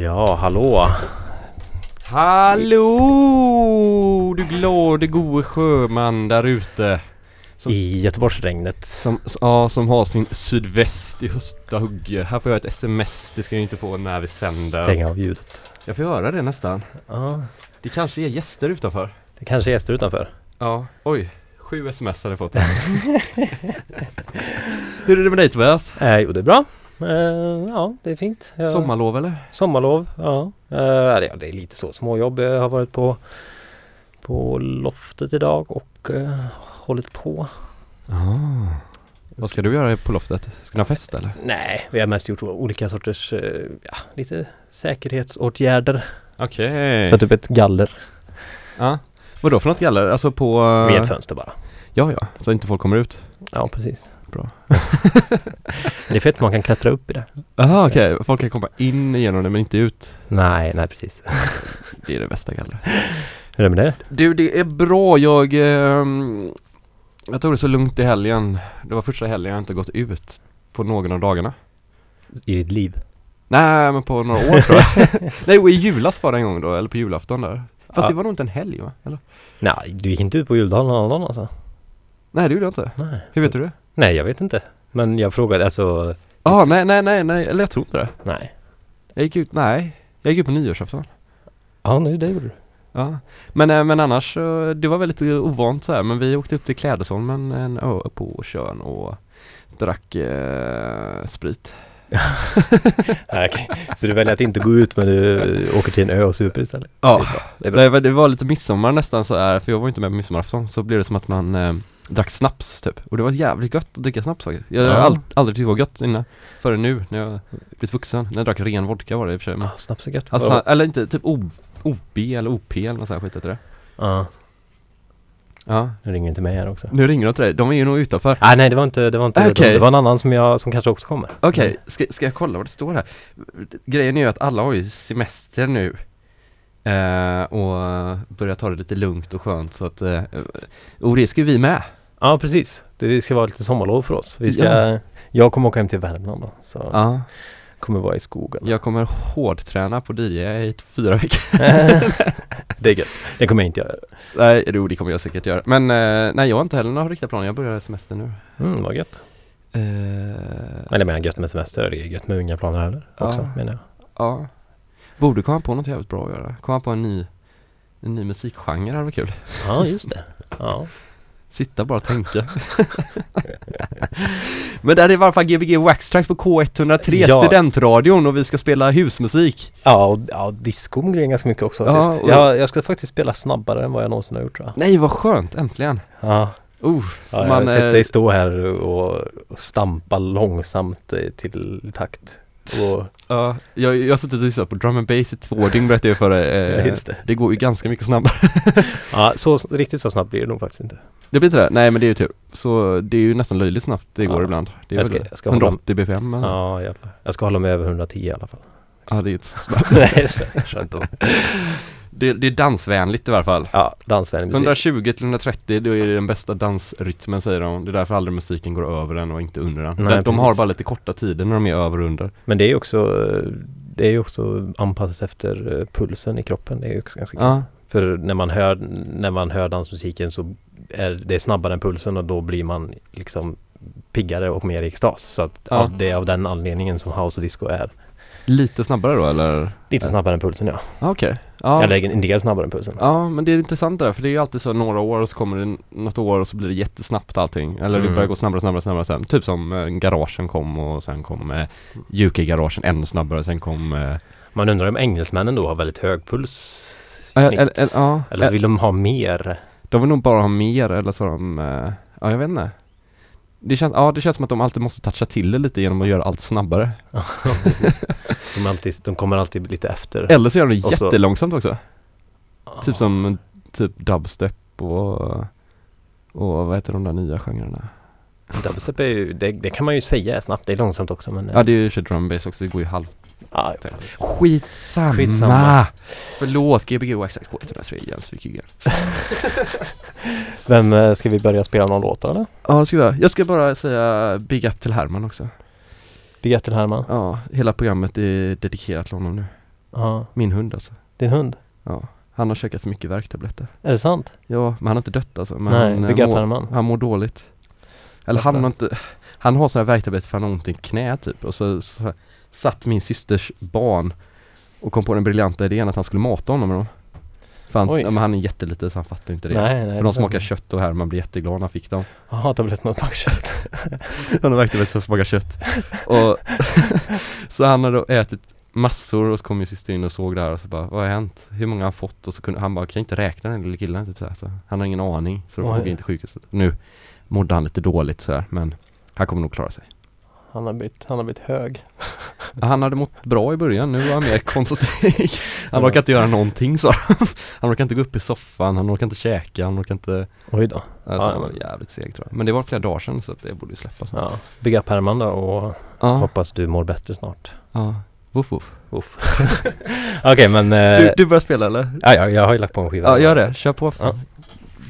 Ja, hallå! Hallå! Du glade gode sjöman där ute. Som- I Göteborgsregnet. Som, ja, som har sin sydväst i hösta hugge. Här får jag ett sms, det ska jag inte få när vi sänder. Stänga av ljudet. Jag får höra det nästan. Ja, Det kanske är gäster utanför. det kanske är gäster utanför. Ja, oj. Sju sms hade jag fått. Hur är det med dig Tobias? Eh, jo, det är bra. Eh, ja, det är fint. Jag, Sommarlov eller? Sommarlov, ja. Eh. Det är lite så småjobb. Jag har varit på, på loftet idag och eh, hållit på. Ah. Vad ska du göra på loftet? Ska ni ha fest eller? Nej, vi har mest gjort olika sorters, eh, ja, lite säkerhetsåtgärder. Okej. Satt upp ett galler Ja. Vadå för något galler? Alltså på... vid ett fönster bara. Ja, ja. Så inte folk kommer ut. Ja, precis. Bra. det är fett man kan klättra upp i det. Jaha, okej. Folk kan komma in genom det men inte ut. Nej, nej precis. Det är det bästa gallret. Hur är det med det? Du, det är bra. Jag... ehm, jag tog det så lugnt i helgen. Det var första helgen jag inte gått ut på någon av dagarna. I ditt liv? Nej, men på några år tror jag. Nej, och i julas var det en gång då, eller på julafton där. Fast Ja. det var nog inte en helg va? Eller? Nej, du gick inte ut på juldagen någon annan alltså? Nej, det gjorde jag inte. Nej. Hur vet du det? Nej, jag vet inte. Men jag frågade alltså... Ja, ah, nej, nej, nej, nej, eller jag tror inte det. Nej. Jag gick ut, nej. Jag gick ut på nyårsafton. Ja, nej, det gjorde du. Ja, men, eh, men annars det var väldigt eh, ovant så här, men vi åkte upp till Klädesholmen en ö på Tjörn och drack eh, sprit. Nej, okej. Så du väljer att inte gå ut men du åker till en ö och super istället? Ja, Det det var, det var lite midsommar nästan så här, för jag var inte med på midsommarafton, så blev det som att man eh, drack snaps typ. Och det var jävligt gött att dricka snaps faktiskt. Jag har Ja. ald- aldrig tyckt det var gött innan, förrän nu när jag blivit vuxen. När jag drack ren vodka var det i och för sig. Men, Ja, snaps är gött. alltså, Ja. eller inte, typ O- OB eller OP eller något sånt skit heter det. Ja, Ja, nu ringer inte mig här också. nu ringer de till dig, de är ju nog utanför. Ah, nej, det var inte, det var inte Okej. det var en annan som jag, som kanske också kommer. Okej, ska, ska jag kolla vad det står här? Grejen är ju att alla har ju semester nu eh, och börjar ta det lite lugnt och skönt så att eh, och det ska vi med. Ja, precis. Det ska vara lite sommarlov för oss. Vi ska, Ja. jag kommer åka hem till Värmland då. Så Ja, kommer vara i skogen. jag kommer hårdträna på DJ i fyra veckor. det är gött. Det kommer jag inte göra. Nej, jo, det kommer jag säkert göra. Men eh, nej, jag har inte heller några riktiga planer. Jag börjar semester nu. Mm, vad gött. Eh, Men jag menar gött med semester. Det är gött med inga planer heller. Också, Ja. menar jag. ja. Borde komma på något jävligt bra att göra. Komma på en ny, en ny musikgenre hade varit kul. Ja, just det. Ja. Sitta bara och tänka. Men det här är i alla fall Gbg Wax Tracks på K103 Ja. studentradion och vi ska spela husmusik. Ja, och ja, disco blir ganska mycket också Ja, faktiskt. Jag, jag ska faktiskt spela snabbare än vad jag någonsin har gjort tror jag. Nej vad skönt, äntligen. Ja, Uh, ja jag man, har sett dig stå här och, och stampa långsamt till takt. Och, ja, jag, jag har suttit och lyssnat på drum and bass i två dygn berättade jag för dig. ja, Eh, det. det går ju ganska mycket snabbare. Ja, så, riktigt så snabbt blir det nog faktiskt inte. Det blir inte det? Nej men det är ju tur. Så det är ju nästan löjligt snabbt det går Ja. ibland. Det är Jag ska- det. jag ska hålla- 180 bpm men, ja. Ja, jävlar. Jag ska hålla mig över 110 i alla fall. det är inte så snabbt. Nej, skönt om. Det, det är dansvänligt i alla fall. Ja, dansvänlig musik. 120 till 130 då är det den bästa dansrytmen säger de. Det är därför aldrig musiken går över den och inte under den. Nej, de, de har bara lite korta tider när de är över och under. Men det är ju också, det är ju också anpassat efter eh, pulsen i kroppen. Det är ju också ganska. Ja, För när man hör, när man hör dansmusiken så är det snabbare än pulsen och då blir man liksom piggare och mer i extas. Så att Ja. det är av den anledningen som house och disco är lite snabbare då eller? lite snabbare än pulsen ja. Okej. Ja. Eller en del snabbare än pulsen. Ja men det är intressant det där för det är ju alltid så några år och så kommer det något år och så blir det jättesnabbt allting. Eller det Mm. börjar gå snabbare, snabbare, snabbare sen. Typ som eh, garagen kom och sen kom eh, UK-garagen ännu snabbare. Sen kom eh, Man undrar om engelsmännen då har väldigt hög puls snitt. eller, eller, ja, Eller så vill de ha mer. de vill nog bara ha mer eller så har de, eh, ja jag vet inte. Det känns, ja det känns som att de alltid måste toucha till det lite genom att göra allt snabbare. De, alltid, de kommer alltid lite efter. Eller så gör de det Och så- jättelångsamt också. Ja. Typ som typ dubstep och, och vad heter de där nya genrerna? Dubstep är ju, det, det kan man ju säga är snabbt. Det är långsamt också men... Ja det är ju för drum bass också, det går ju halvt. ja, Skitsamma! Skitsamma. Förlåt, Gbg Wax på 103 Jens Wikigren. Vem eh, ska vi börja spela någon låt eller? Ja det ska jag. Jag ska bara säga Big Up till Herman också. Big till Herman. Ja, hela programmet är dedikerat till honom nu. Ja. Min hund alltså. Din hund? Ja. Han har käkat för mycket värktabletter. Är det sant? Ja, men han har inte dött alltså. Men Nej, han, eh, Bigga mår, Perman. han mår dåligt. Eller han har inte, han har sådana här värktabletter för han har ont i knä typ. Och så, så satt min systers barn och kom på den briljanta idén att han skulle mata honom med dem. För han, ja, men han är jätteliten så han fattar inte det. Nej, nej. för de smakar kött och här, man blir jätteglad när han fick dem. Jaha, tabletterna smakar kött. Han har värktabletter som smakar kött. Och så han har då ätit massor och så kom min syster in och såg det här och så bara, vad har hänt? Hur många har han fått? Och så kunde han bara, kan jag inte räkna den lilla killen typ så, här. så Han har ingen aning, så då får Oj. han gå in till sjukhuset. Nu mådde han lite dåligt sådär, men han kommer nog klara sig. Han har blivit, han har blivit hög. Han hade mått bra i början, nu var han mer konstig. Han Ja. orkar inte göra någonting så. Han orkar inte gå upp i soffan, han orkar inte käka, han orkar inte Oj då. Alltså Ja, han var men- jävligt seg tror jag. Men det var flera dagar sedan så att det borde ju släppas. Ja. Bigga Perman då och Ja, hoppas du mår bättre snart. ja. Woof woof. Uff. Okej men... eh, Du, du börjar spela eller? ja, ja, jag har ju lagt på en skiva. Ja, gör det. Kör på fan.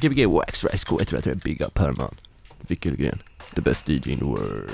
Gbg Wax Rice Go 133 Big Up Herman. Wickelgren. The best DJ in the world.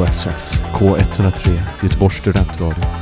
Gbg K103 Göteborgs studentradio.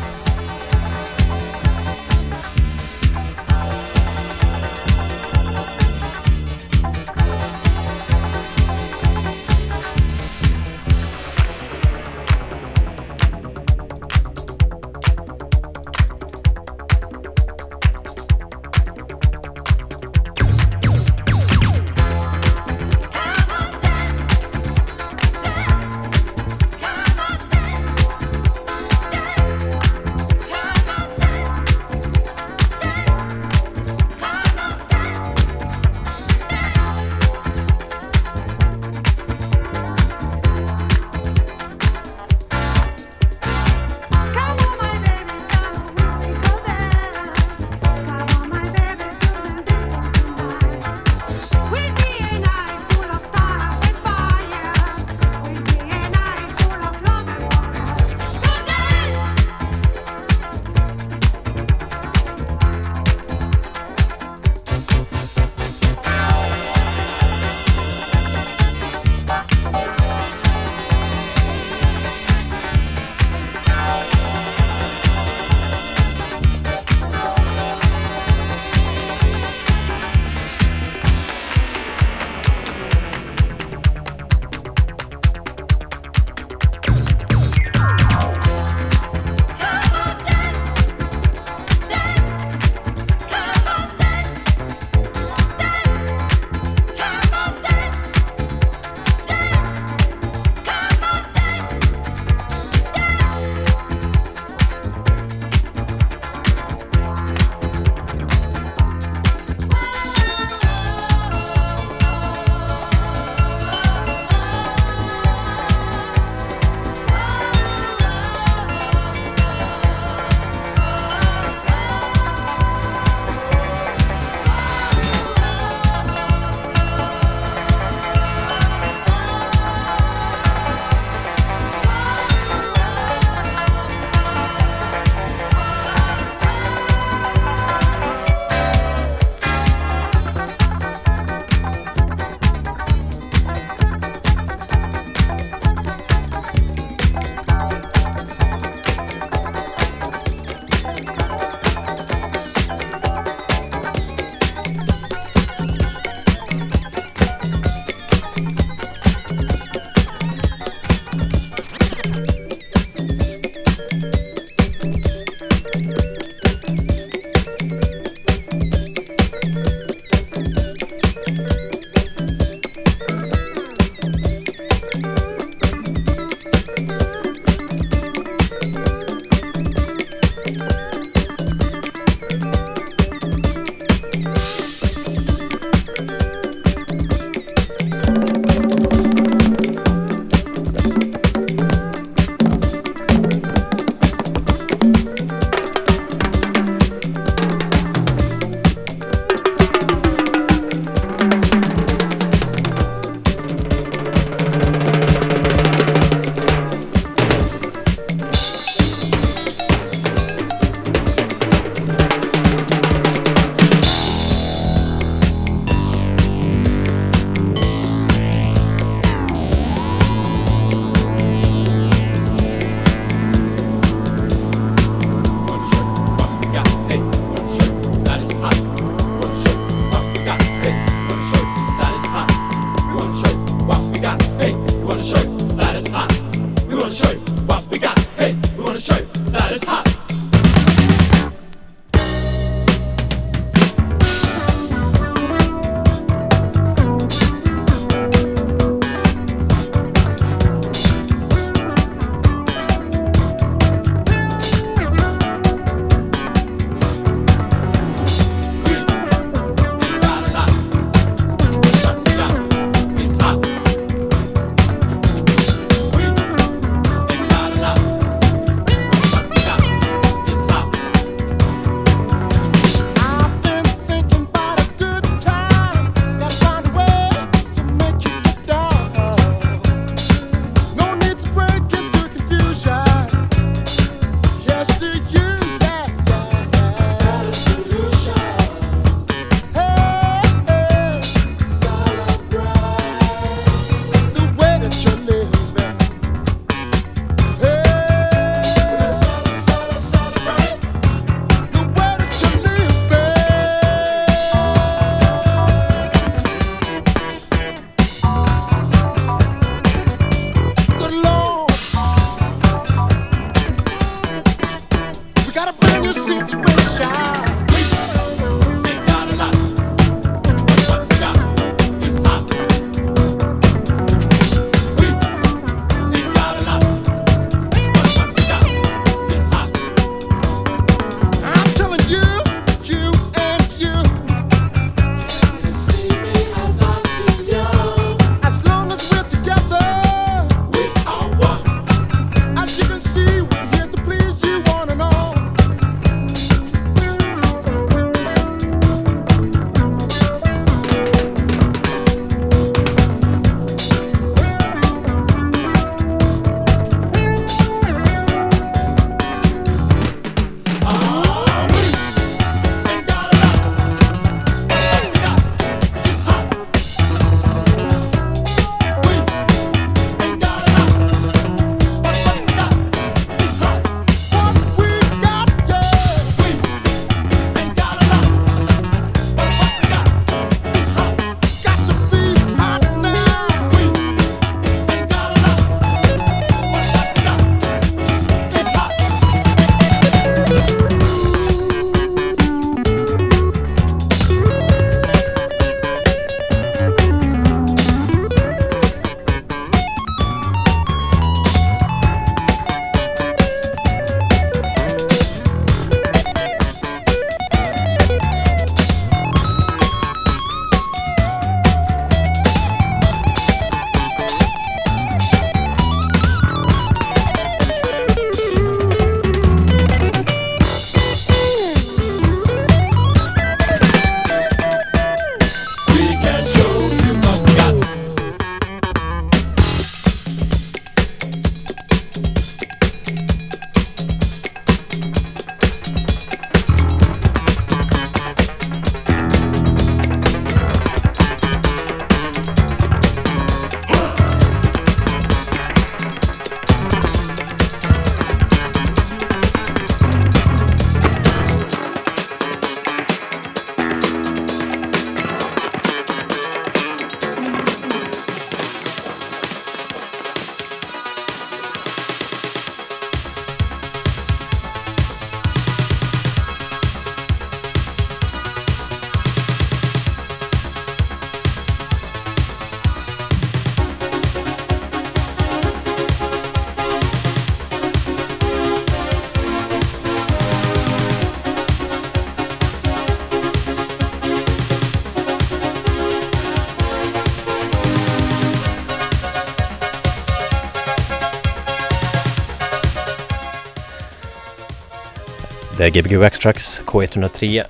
Gbg Waxtrax K103.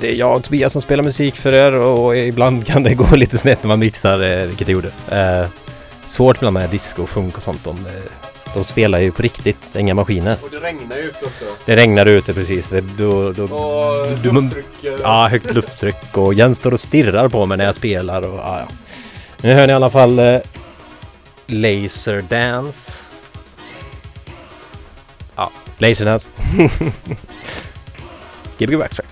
Det är jag Tobias som spelar musik för er och ibland kan det gå lite snett när man mixar, eh, vilket det gjorde. Eh, svårt ibland med disco och funk och sånt. De, eh, de spelar ju på riktigt, inga maskiner. Och det regnar ju ut också. Det regnar ute precis. Det, då, då, Och du- lufttryck. Ja, högt lufttryck och Jens står och stirrar på mig när jag spelar och ja, ja. Nu hör ni i alla fall eh, Laser Dance. Ja, Laser Dance. Gbg Backtracks.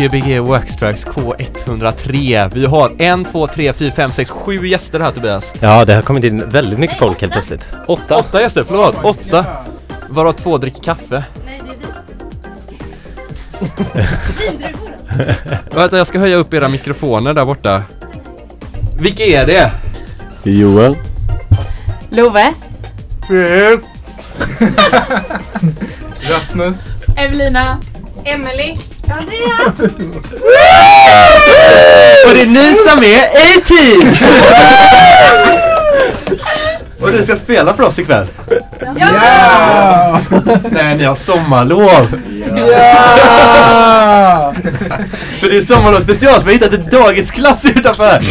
Gbg Waxtrax K103. Vi har en, två, tre, fyra, fem, sex, sju gäster här Tobias. Ja, det har kommit in väldigt mycket folk helt plötsligt. Åtta. Åtta gäster, förlåt. Åtta. Varav två dricker kaffe. Nej, det är vi. Vindruvor. Vänta, jag ska höja upp era mikrofoner där borta. Vilka är det? Joel. Love. Rasmus. Evelina. Emily. Andrea. Och det är ni som är A-Teams! Och ni ska spela för oss ikväll? Ja! Nej, ni har sommarlov! Ja! För det är sommarlov special så vi har hittat en dagisklass utanför!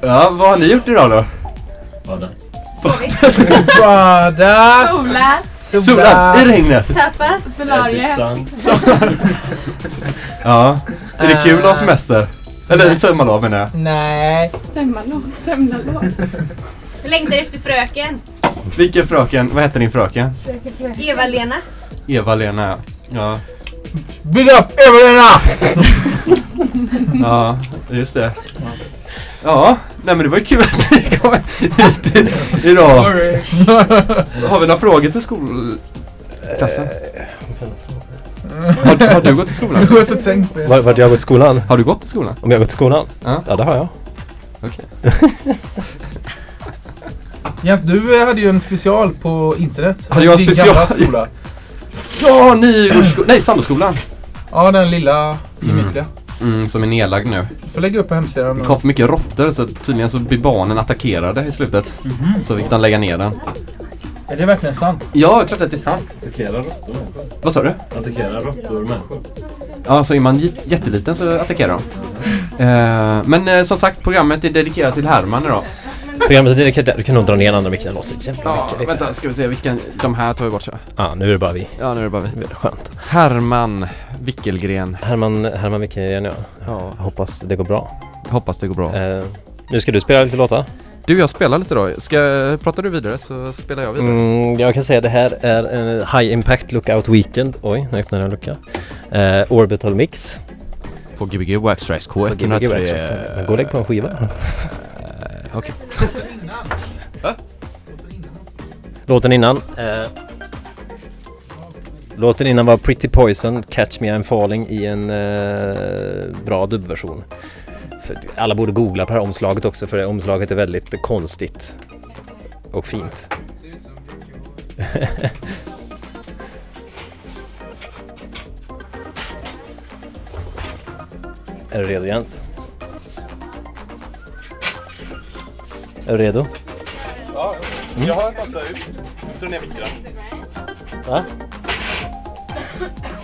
Ja, vad har ni gjort idag då? Bada! Sola. Solat i regnet! Tapas. Solarium. Ja. Är det kul att ha semester? Eller sommarlov menar jag. Nej. Semmalov. Semlalov. Jag längtar efter fröken. Vilken fröken? Vad heter din fröken? Eva-Lena. Eva-Lena ja. Big up Eva-Lena! Ja, just det. Ja, nej men det var ju kul att ni kom hit i- idag. Har vi några frågor till skolklassen? Har, har du gått i skolan? Jag har inte tänkt på det. Var, vart jag gått i skolan? Har du gått i skolan? Om jag gått i skolan? Ja. Ja, det har jag. Okej. Jens, du eh, hade ju en special på internet. Hade jag en special? skola. Ja, Nygårdsskolan. Nej, Sandåskolan. Ja, den lilla gemytliga. Mm, som är nedlagd nu. Du får lägga upp på hemsidan. Det kom för mycket råttor så tydligen så blir barnen attackerade i slutet. Så fick de lägga ner den. Är det verkligen sant? Ja, klart att det är sant. Attackera råttor människor. Vad sa du? Attackera råttor människor. Ja, så är man jätteliten så attackerar de. Eh, men eh, som sagt, programmet är dedikerat till Herman idag. Programmet är dedikerat. Du kan nog dra ner den andra micken. Det låter jävla Ja, mycket. vänta, ska vi se vilken... De här tar vi bort så. Ja, nu är det bara vi. Ja, nu är det bara vi. Det skönt. Herman Wickelgren. Herman, Herman Wickelgren ja. Ja, Jag hoppas det går bra. hoppas det går bra. Eh, nu ska du spela lite låtar. Du, jag spelar lite då. Ska, pratar du vidare så spelar jag vidare. Mm, jag kan säga det här är en High Impact Lookout Weekend. Oj, nu öppnade jag en lucka. Eh, Orbital Mix. På Gbg Waxtrax K103. Men Gå och lägg på en skiva. Okej. Okej. Låten innan. Eh, låten innan var Pretty Poison, Catch Me I'm Falling i en eh, bra dubbversion. För alla borde googla på det här omslaget också för det omslaget är väldigt konstigt och fint. är du redo Jens? Är du redo? Jag har pratat ut. Dra ner micken. Va?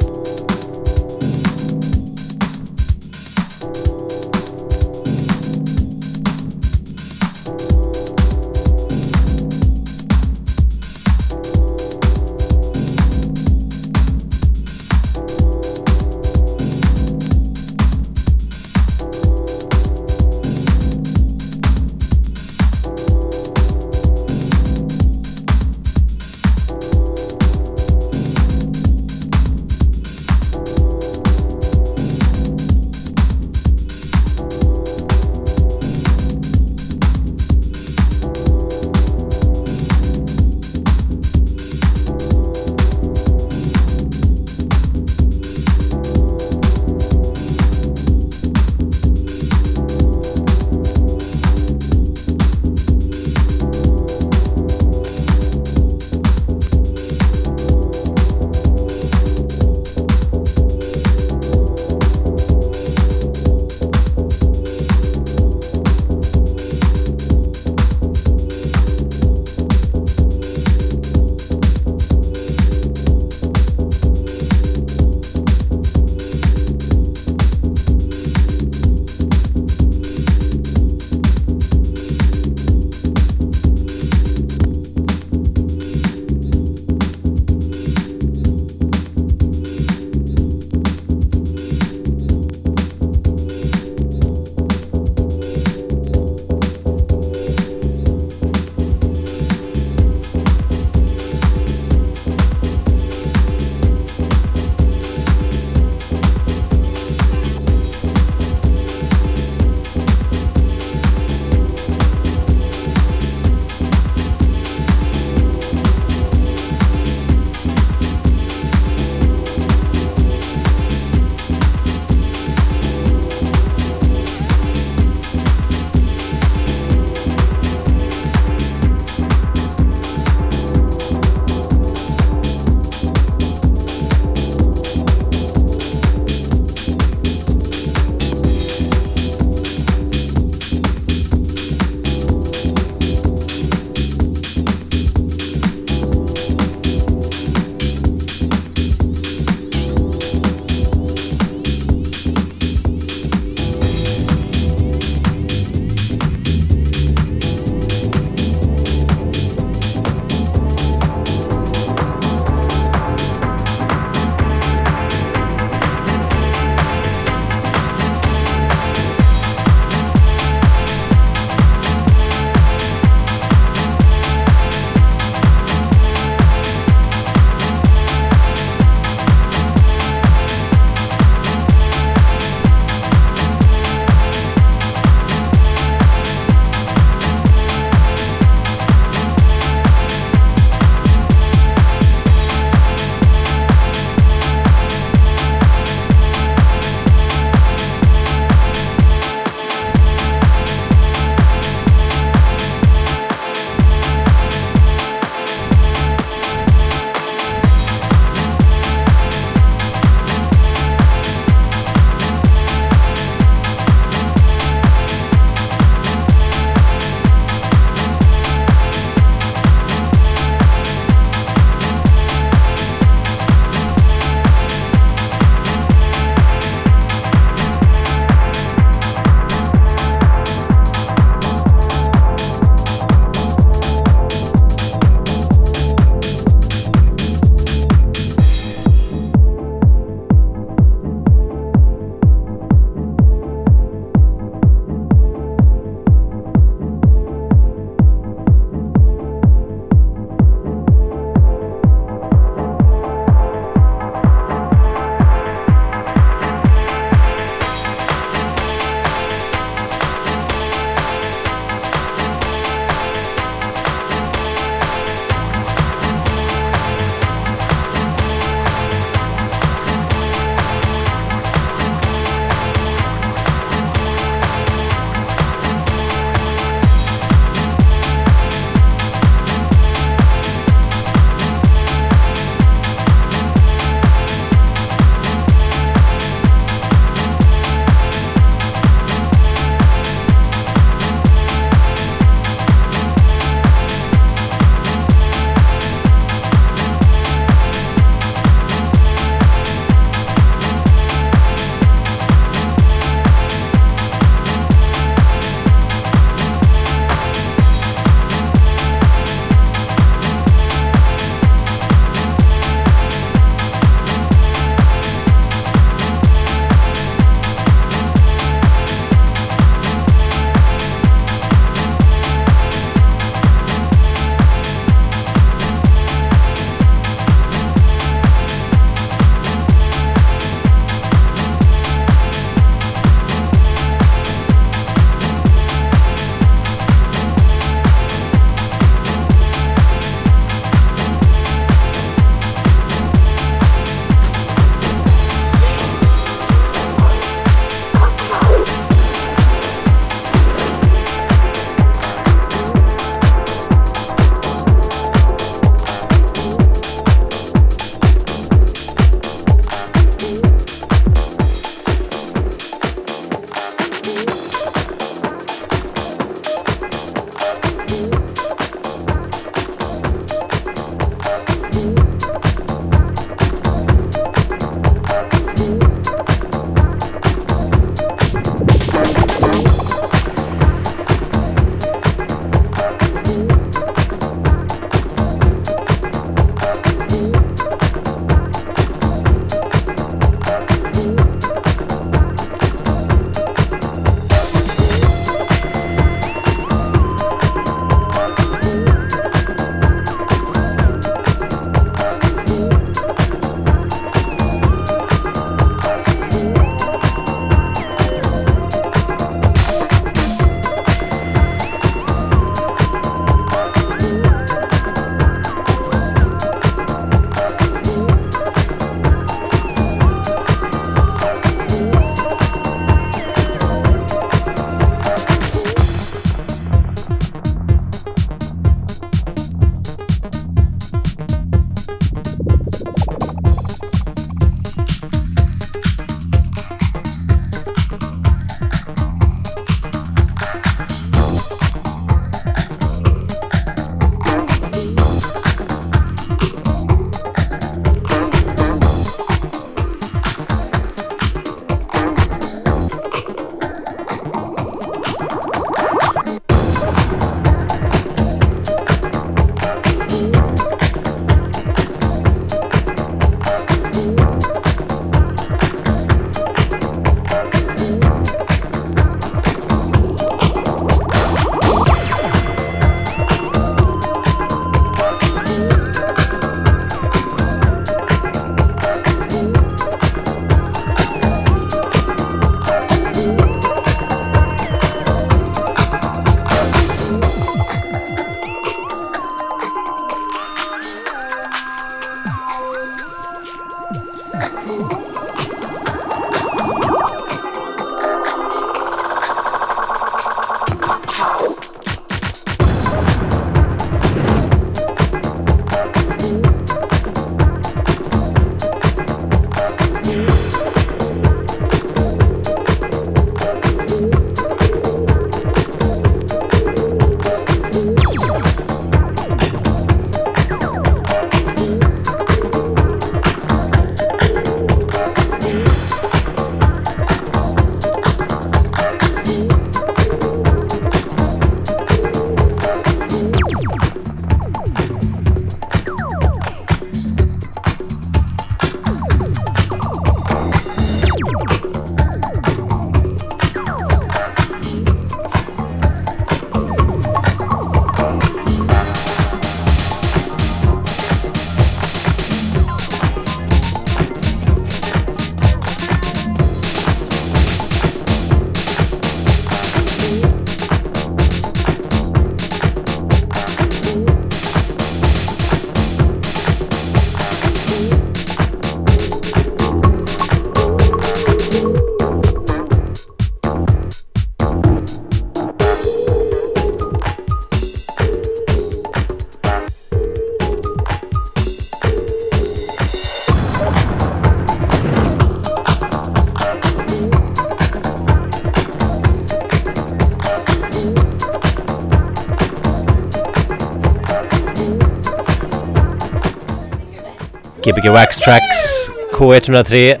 mycket Wax Tracks K103.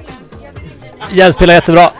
Jens spelar jättebra.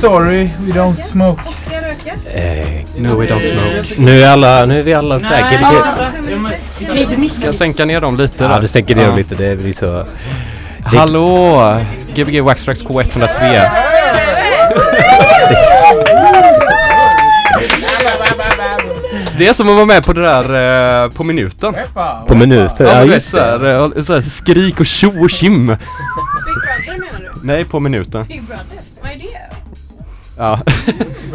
Sorry, we don't smoke. Eh, No we don't smoke. nu, är alla, nu är vi alla där. Gbg. Vi kan ju inte missa Jag sänka ner dem lite Ja, där. du sänker ner dem lite. Det blir så... Hallå! Gbg Waxtrax K103. Det är som att vara med på det där eh, på minuten. På minuter. Ja, Ja, just det. såhär, eh, såhär skrik och tjo och tjim. Big Brother menar du? Nej, på minuten. Big Brother? Det? Ja.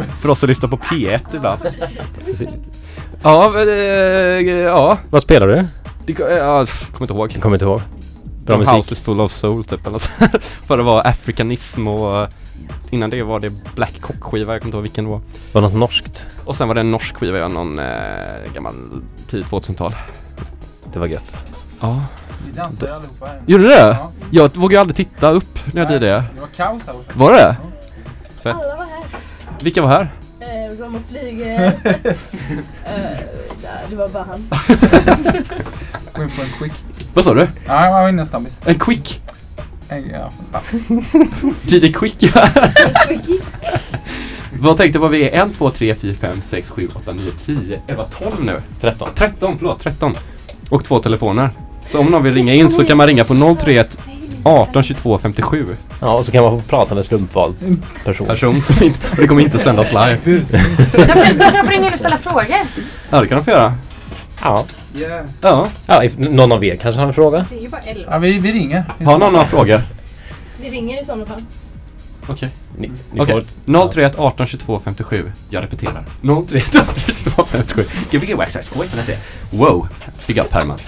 För oss som lyssnar på P1 ibland. Ja, men, eh, ja. Vad spelar du? Det, ja, jag kommer inte ihåg. Jag kommer inte ihåg. Bra The musik. House is full of soul typ eller så. För det var afrikanism och eh, innan det var det Black Cock skiva, jag kommer inte ihåg vilken det var. Var något norskt? Och sen var det en norsk skiva, ja, någon eh, gammal tidigt 2000-tal. Det var gött. Ja. Vi dansade allihopa här. Gjorde du det? Ja. Jag vågar aldrig titta upp när jag Nej, det. Det var kaos här borta. Var det? Alla var här. Vilka var här? Eh, Roma Flyger. eh, där, det var bara han. Gå in på en quick. Vad sa du? Ja, jag var inne en snabbis. En quick? En- Ja, en snabb. DJ Quick Vad tänkte vad vi är? 1, 2, 3, 4, 5, 6, 7, 8, 9, 10, 11, 12 nu? 13. 13, förlåt, 13. Och två telefoner. Så om någon vill ringa in så kan man ringa på 031 18 22 57. Ja, och så kan man få prata med slumpvald person. Person som inte, och det kommer inte sändas live. Bus. De kan, de in och ställa frågor. Ja, det kan de få göra. Ja. Yeah. Ja. Ja, if, någon av er kanske har en fråga? Det är ju bara elva. Ja, vi, vi ringer. Vi Har någon några frågor? Vi ringer i sådana fall. Okej. Ni, ni får... 031 18 22 57. Jag repeterar. 031 18 22 57. Gbg Waxax K103. Wow. Big up Herman.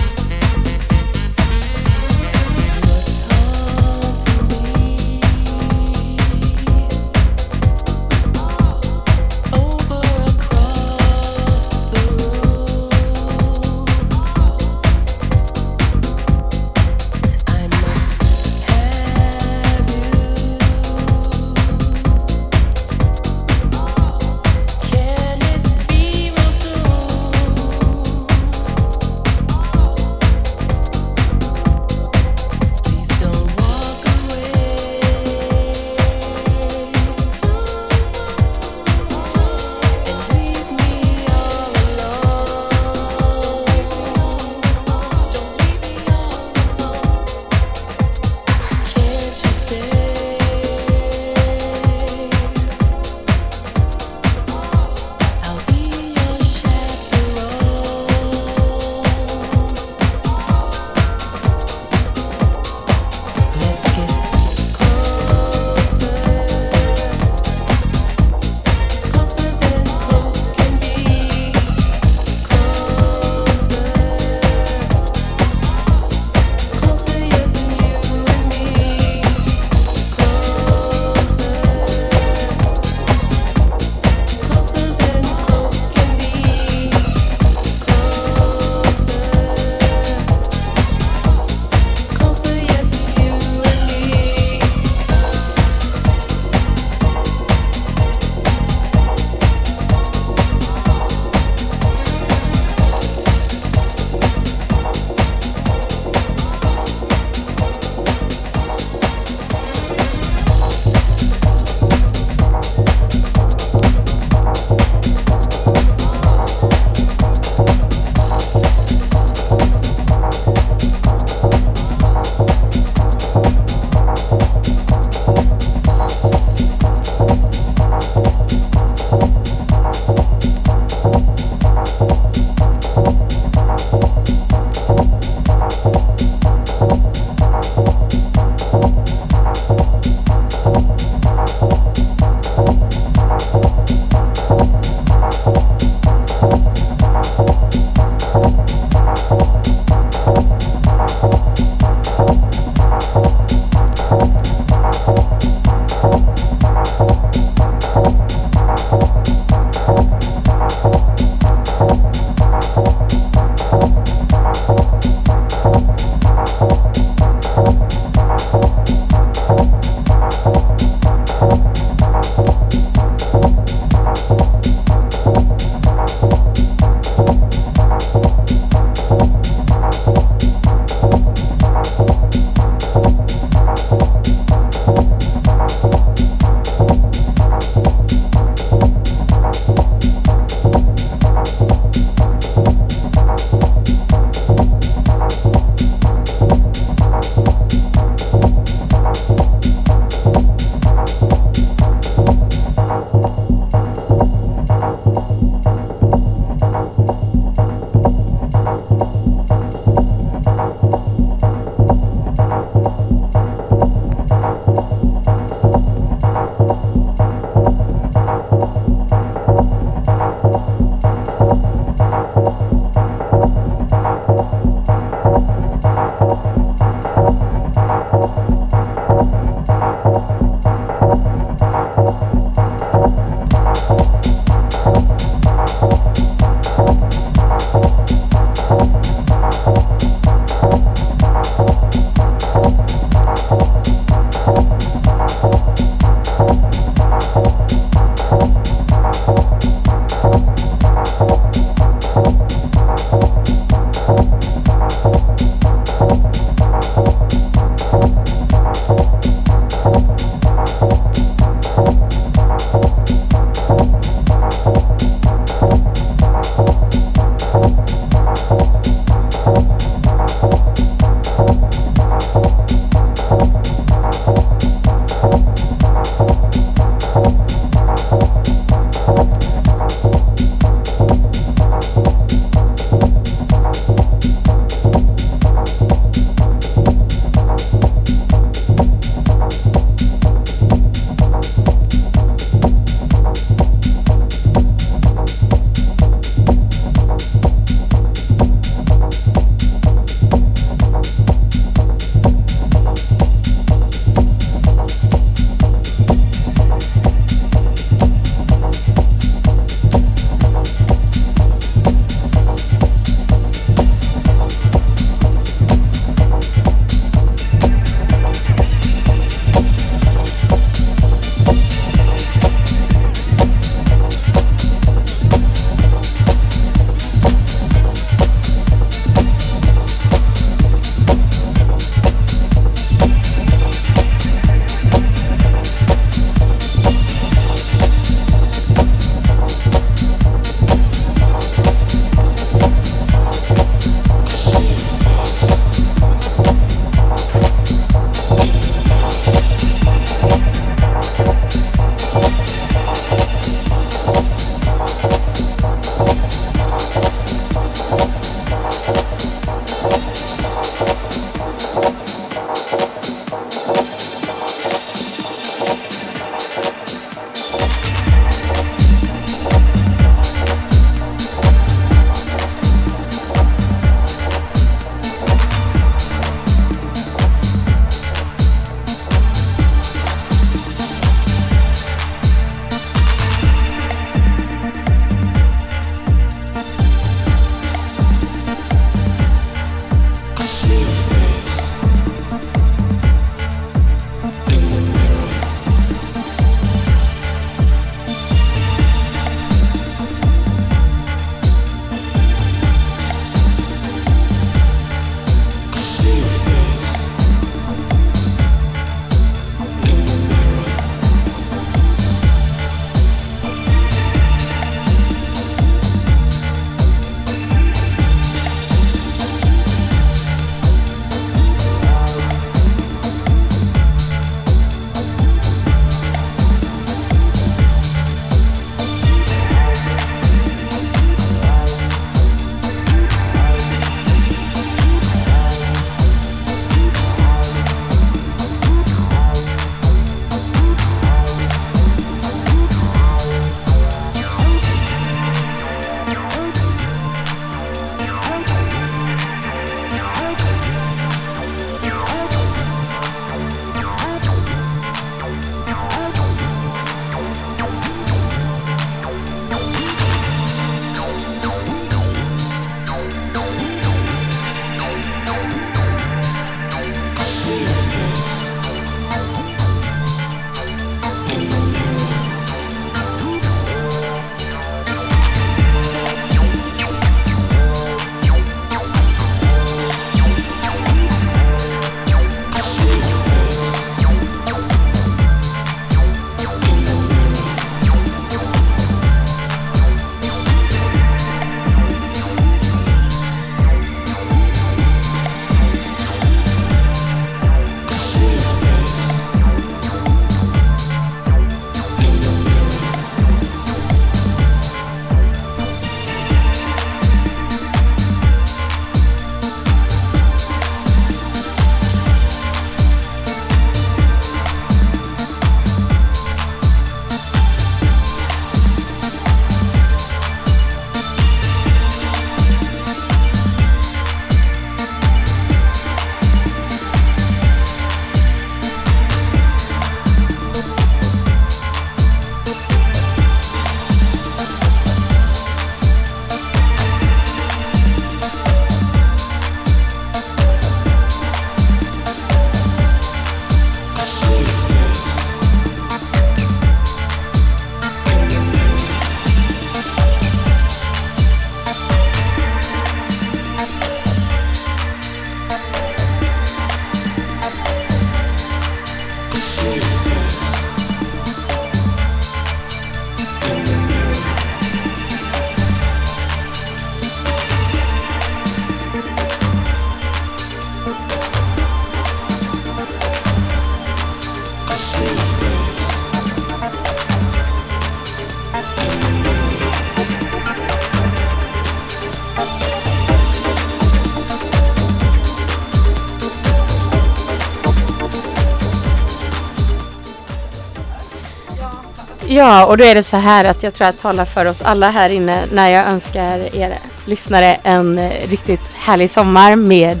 Ja, och då är det så här att jag tror jag talar för oss alla här inne när jag önskar er lyssnare en eh, riktigt härlig sommar med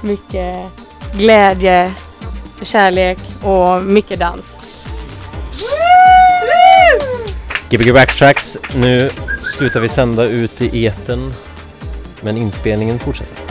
mycket glädje, kärlek och mycket dans. Gbg Backtracks. Nu slutar vi sända ut i eten men inspelningen fortsätter.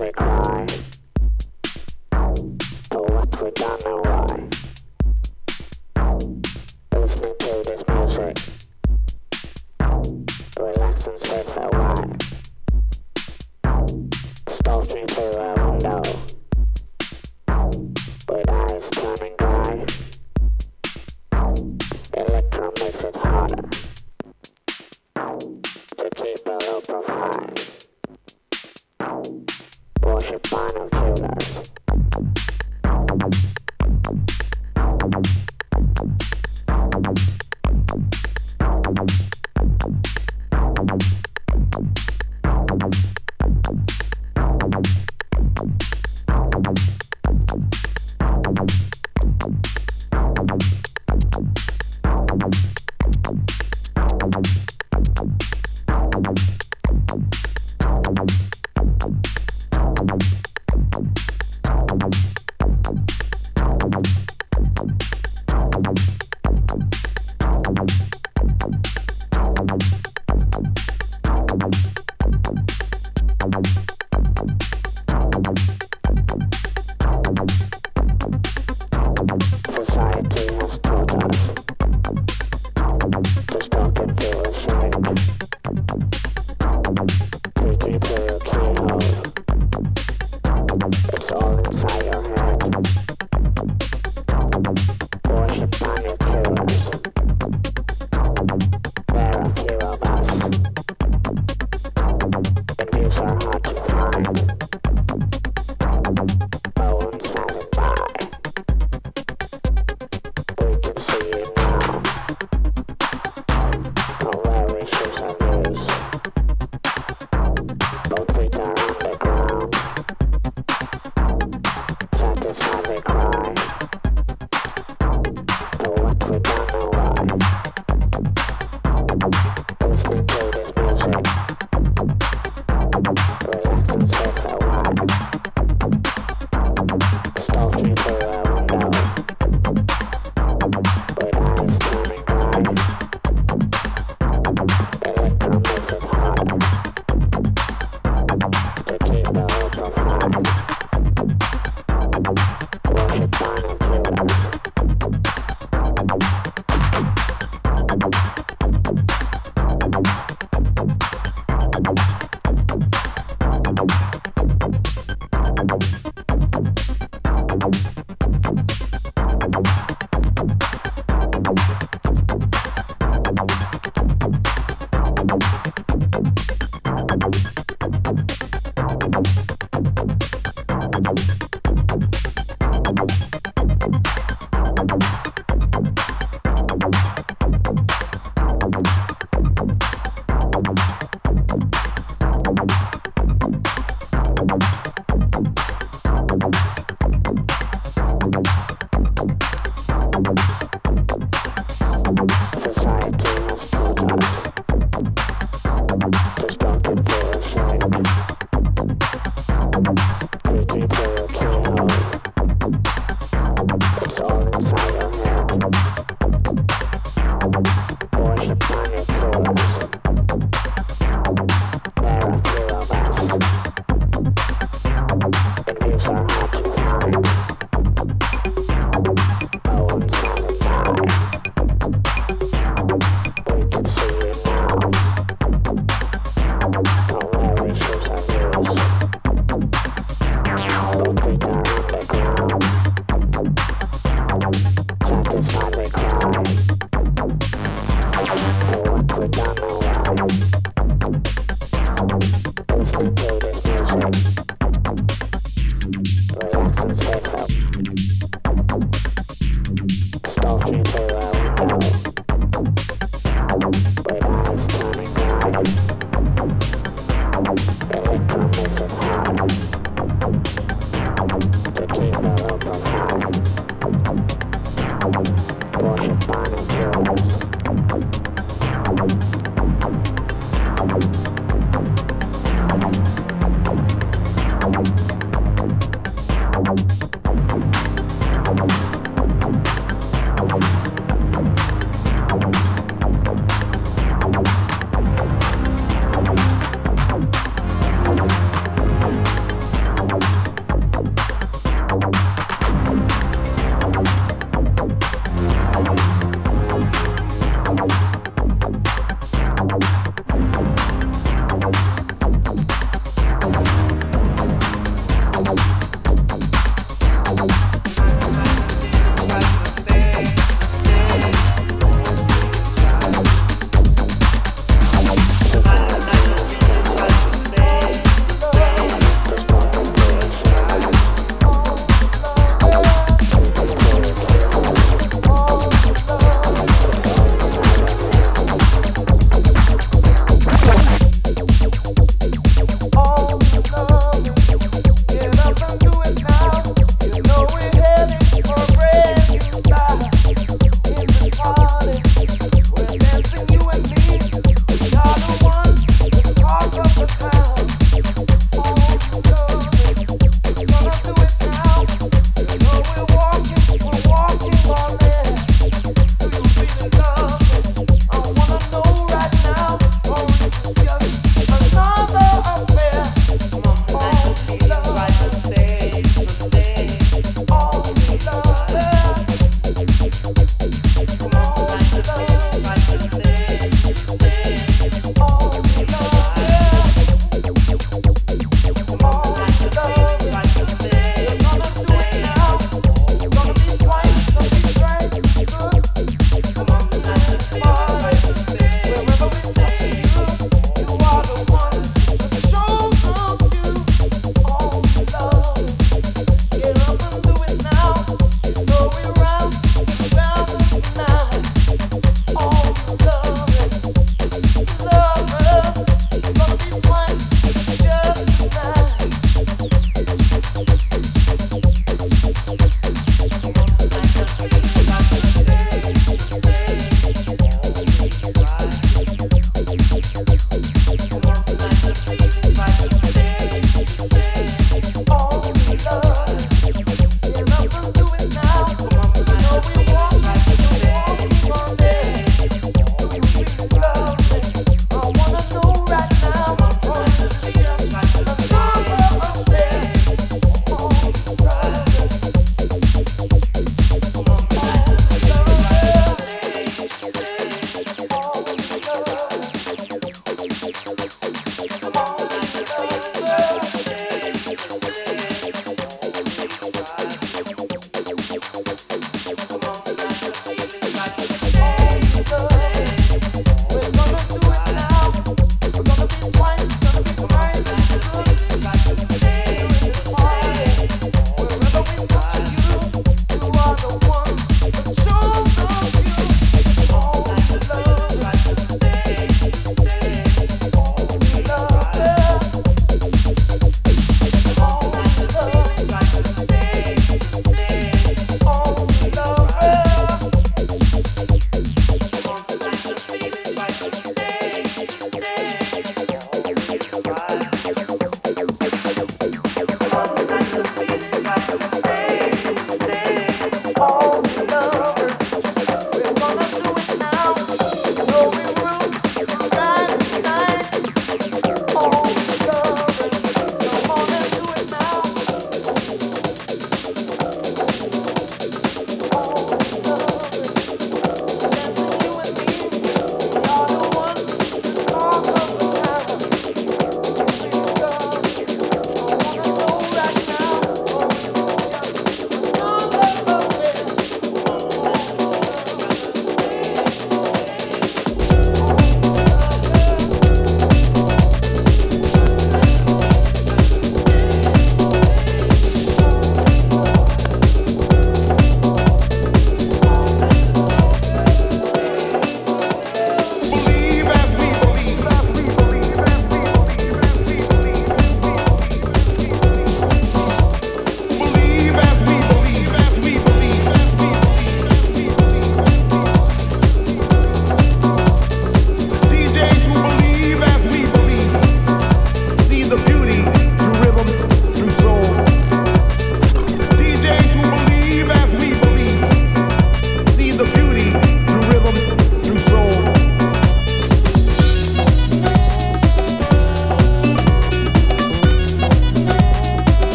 Never cry. What we done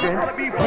gente.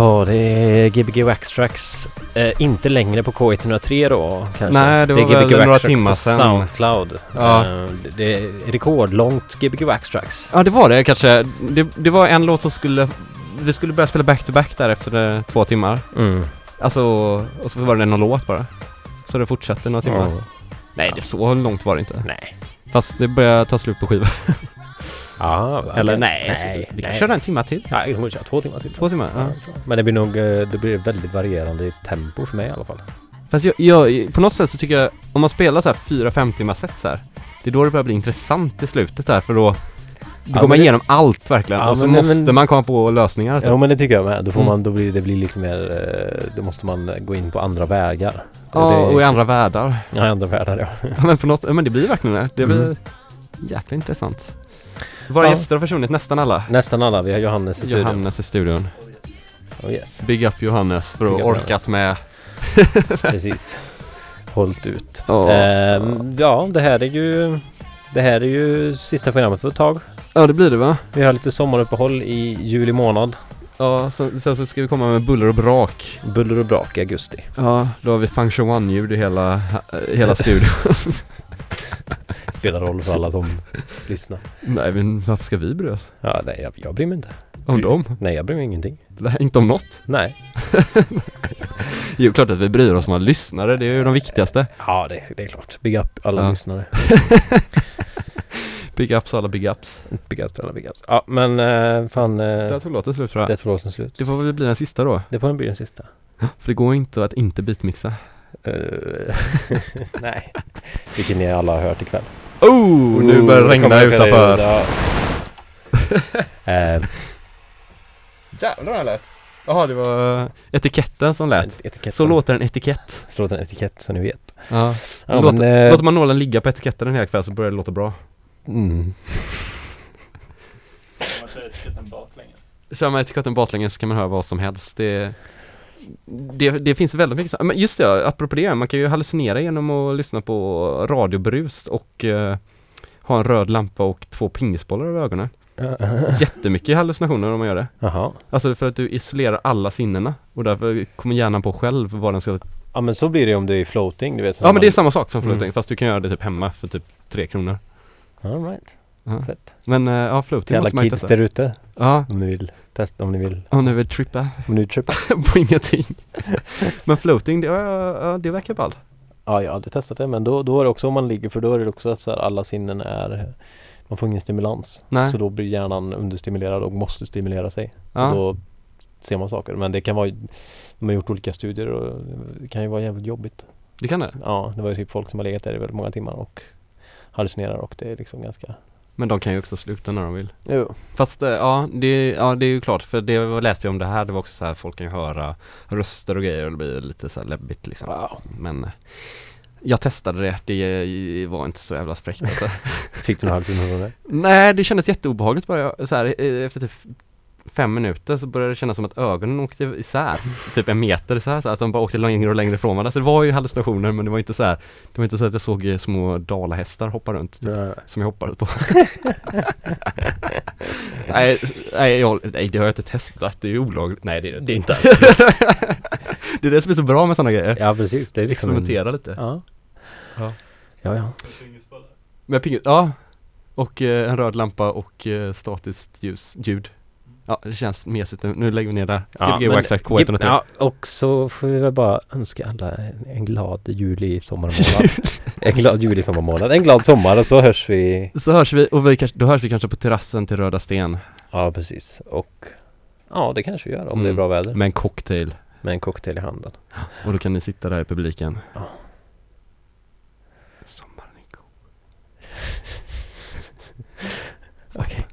Ja, det är Gbg Wax Tracks. Eh, inte längre på K103 då kanske? Nej, det var är väl några timmar sedan. Soundcloud. Ja. Eh, det- det är rekordlångt Gbg Wax Tracks. Ja det var det kanske. Det, det var en låt som skulle, vi skulle börja spela back-to-back där efter eh, två timmar. Mm. Alltså, och så var det någon låt bara. Så det fortsatte några timmar. Ja. Nej, det så långt var det inte. Nej. Fast det börjar ta slut på skiva. Ja, Eller okej. nej, alltså, vi kan nej. köra en timma till. Ja, vi kan köra två timmar till. Två timmar, ja. jag. Men det blir nog, eh, det blir väldigt varierande i tempo för mig i alla fall. Fast jag, jag, på något sätt så tycker jag, om man spelar så här fyra, fem timmar set så här. Det är då det börjar bli intressant i slutet där för då då Ja, går man det- igenom allt verkligen Ja, och så men- måste men- man komma på lösningar. Ja men det tycker jag med. Då får Mm. man, då blir det blir lite mer, eh, då måste man gå in på andra vägar. Ja, det, och i andra världar. Ja, i andra världar ja. Ja, men på något, ja, men det blir verkligen det. Det blir Mm. jäkla intressant. Våra Ja. gäster har försvunnit, nästan alla. Nästan alla. Vi har Johannes i studion. Johannes i studion. Oh yes. Big up Johannes för att ha orkat Johannes. med. Precis. Hållt ut. Ja. Ehm, ja, det här är ju Det här är ju sista programmet på ett tag. Ja det blir det va? Vi har lite sommaruppehåll i juli månad. Ja, sen, sen så ska vi komma med buller och brak. Buller och brak i augusti. Ja, då har vi function one-ljud i hela, eh, hela studion. Spelar roll för alla som lyssnar. Nej men varför ska vi bry oss? Ja, nej, jag, jag bryr mig inte. Om dem? Nej, jag bryr mig ingenting. Nej, inte om något? Nej. Jo, klart att vi bryr oss om våra lyssnare, det är ju de viktigaste. Ja, det, det är klart. Big up alla Ja. lyssnare. Big ups alla big ups. Big ups alla big ups. Ja, men eh, fan. Eh, Där tog låten slut tror jag. det tog låten slut. Det får väl bli den sista då. Det får bli den sista. För det går inte att inte beatmixa. Eh, nej. Vilket ni alla har hört ikväll. Oh, nu börjar det regna utanför. Ja. Eh, Jävlar vad det lät. Jaha, det var etiketten som lät. etiketten. Så låter en etikett. Så låter en etikett som ni vet. Ja. Ja, låter, men, eh, låter man nålen ligga på etiketten en hel kväll så börjar det låta bra. Mm. Man kör etiketten baklänges. Kör man etiketten baklänges så kan man höra vad som helst. Det, det, det finns väldigt mycket Men just det, apropå det, man kan ju hallucinera genom att lyssna på radiobrus och eh, ha en röd lampa och två pingisbollar över ögonen. Jättemycket hallucinationer om man gör det. Jaha. Alltså för att du isolerar alla sinnena och därför kommer hjärnan på själv vad den ska Ja men så blir det om du är floating, du vet. Ja men man- det är samma sak som floating Mm. fast du kan göra det typ hemma för typ tre kronor. All right. Ja. Fett. Men eh, ja, floating Till måste man ju kids testa. där ute. Ja. Om ni vill testa, om ni vill. Om ni vill trippa Om ni vill trippa. på ingenting. men floating, det, ja, ja, det verkar ballt. Ja, jag har aldrig testat det men då, då är det också om man ligger för då är det också att så här, alla sinnen är Man får ingen stimulans. Nej. Så då blir hjärnan understimulerad och måste stimulera sig. Ja. Och då ser man saker. Men det kan vara De har gjort olika studier och det kan ju vara jävligt jobbigt. Det kan det? Ja, det var ju typ folk som har legat där i väldigt många timmar och hallucinerar och det är liksom ganska Men de kan ju också sluta när de vill. Jo. Fast eh, ja det, ja, det är ju klart för det jag läste ju om det här, det var också så här folk kan ju höra röster och grejer och det blir lite så här läbbigt liksom. Men eh, jag testade det, det var inte så jävla fräckt alltså. Fick du några hallucinationer? Nej, det kändes jätteobehagligt bara så här, eh, efter typ fem minuter så började det kännas som att ögonen åkte isär, typ en meter isär, så här, att de bara åkte längre och längre ifrån varandra. Så det var ju hallucinationer men det var inte så här, det var inte så att jag såg eh, små dalahästar hoppa runt, typ, som jag hoppades på. nej, nej, jag, nej, det har jag inte testat, det är ju olagligt. Nej det är det Det är inte Det är det som är så bra med sådana grejer. Ja precis, det är liksom en- Experimentera lite. Ja. Ja. Ja, ja. Med ping, ja. Och eh, en röd lampa och eh, statiskt ljus, ljud. Ja, det känns mesigt nu. Nu lägger vi ner där Ja, typ Gbg Ja, och så får vi väl bara önska alla en, en glad juli sommarmånad. en glad juli sommarmånad. En glad sommar och så hörs vi. Så hörs vi och vi kanske, då hörs vi kanske på terrassen till Röda Sten. Ja, precis. Och ja, det kanske vi gör om mm. det är mm. bra väder. Med en cocktail. Med en cocktail i handen. Och då kan ni sitta där i publiken. Ja. Sommaren är god. Okej. Okay.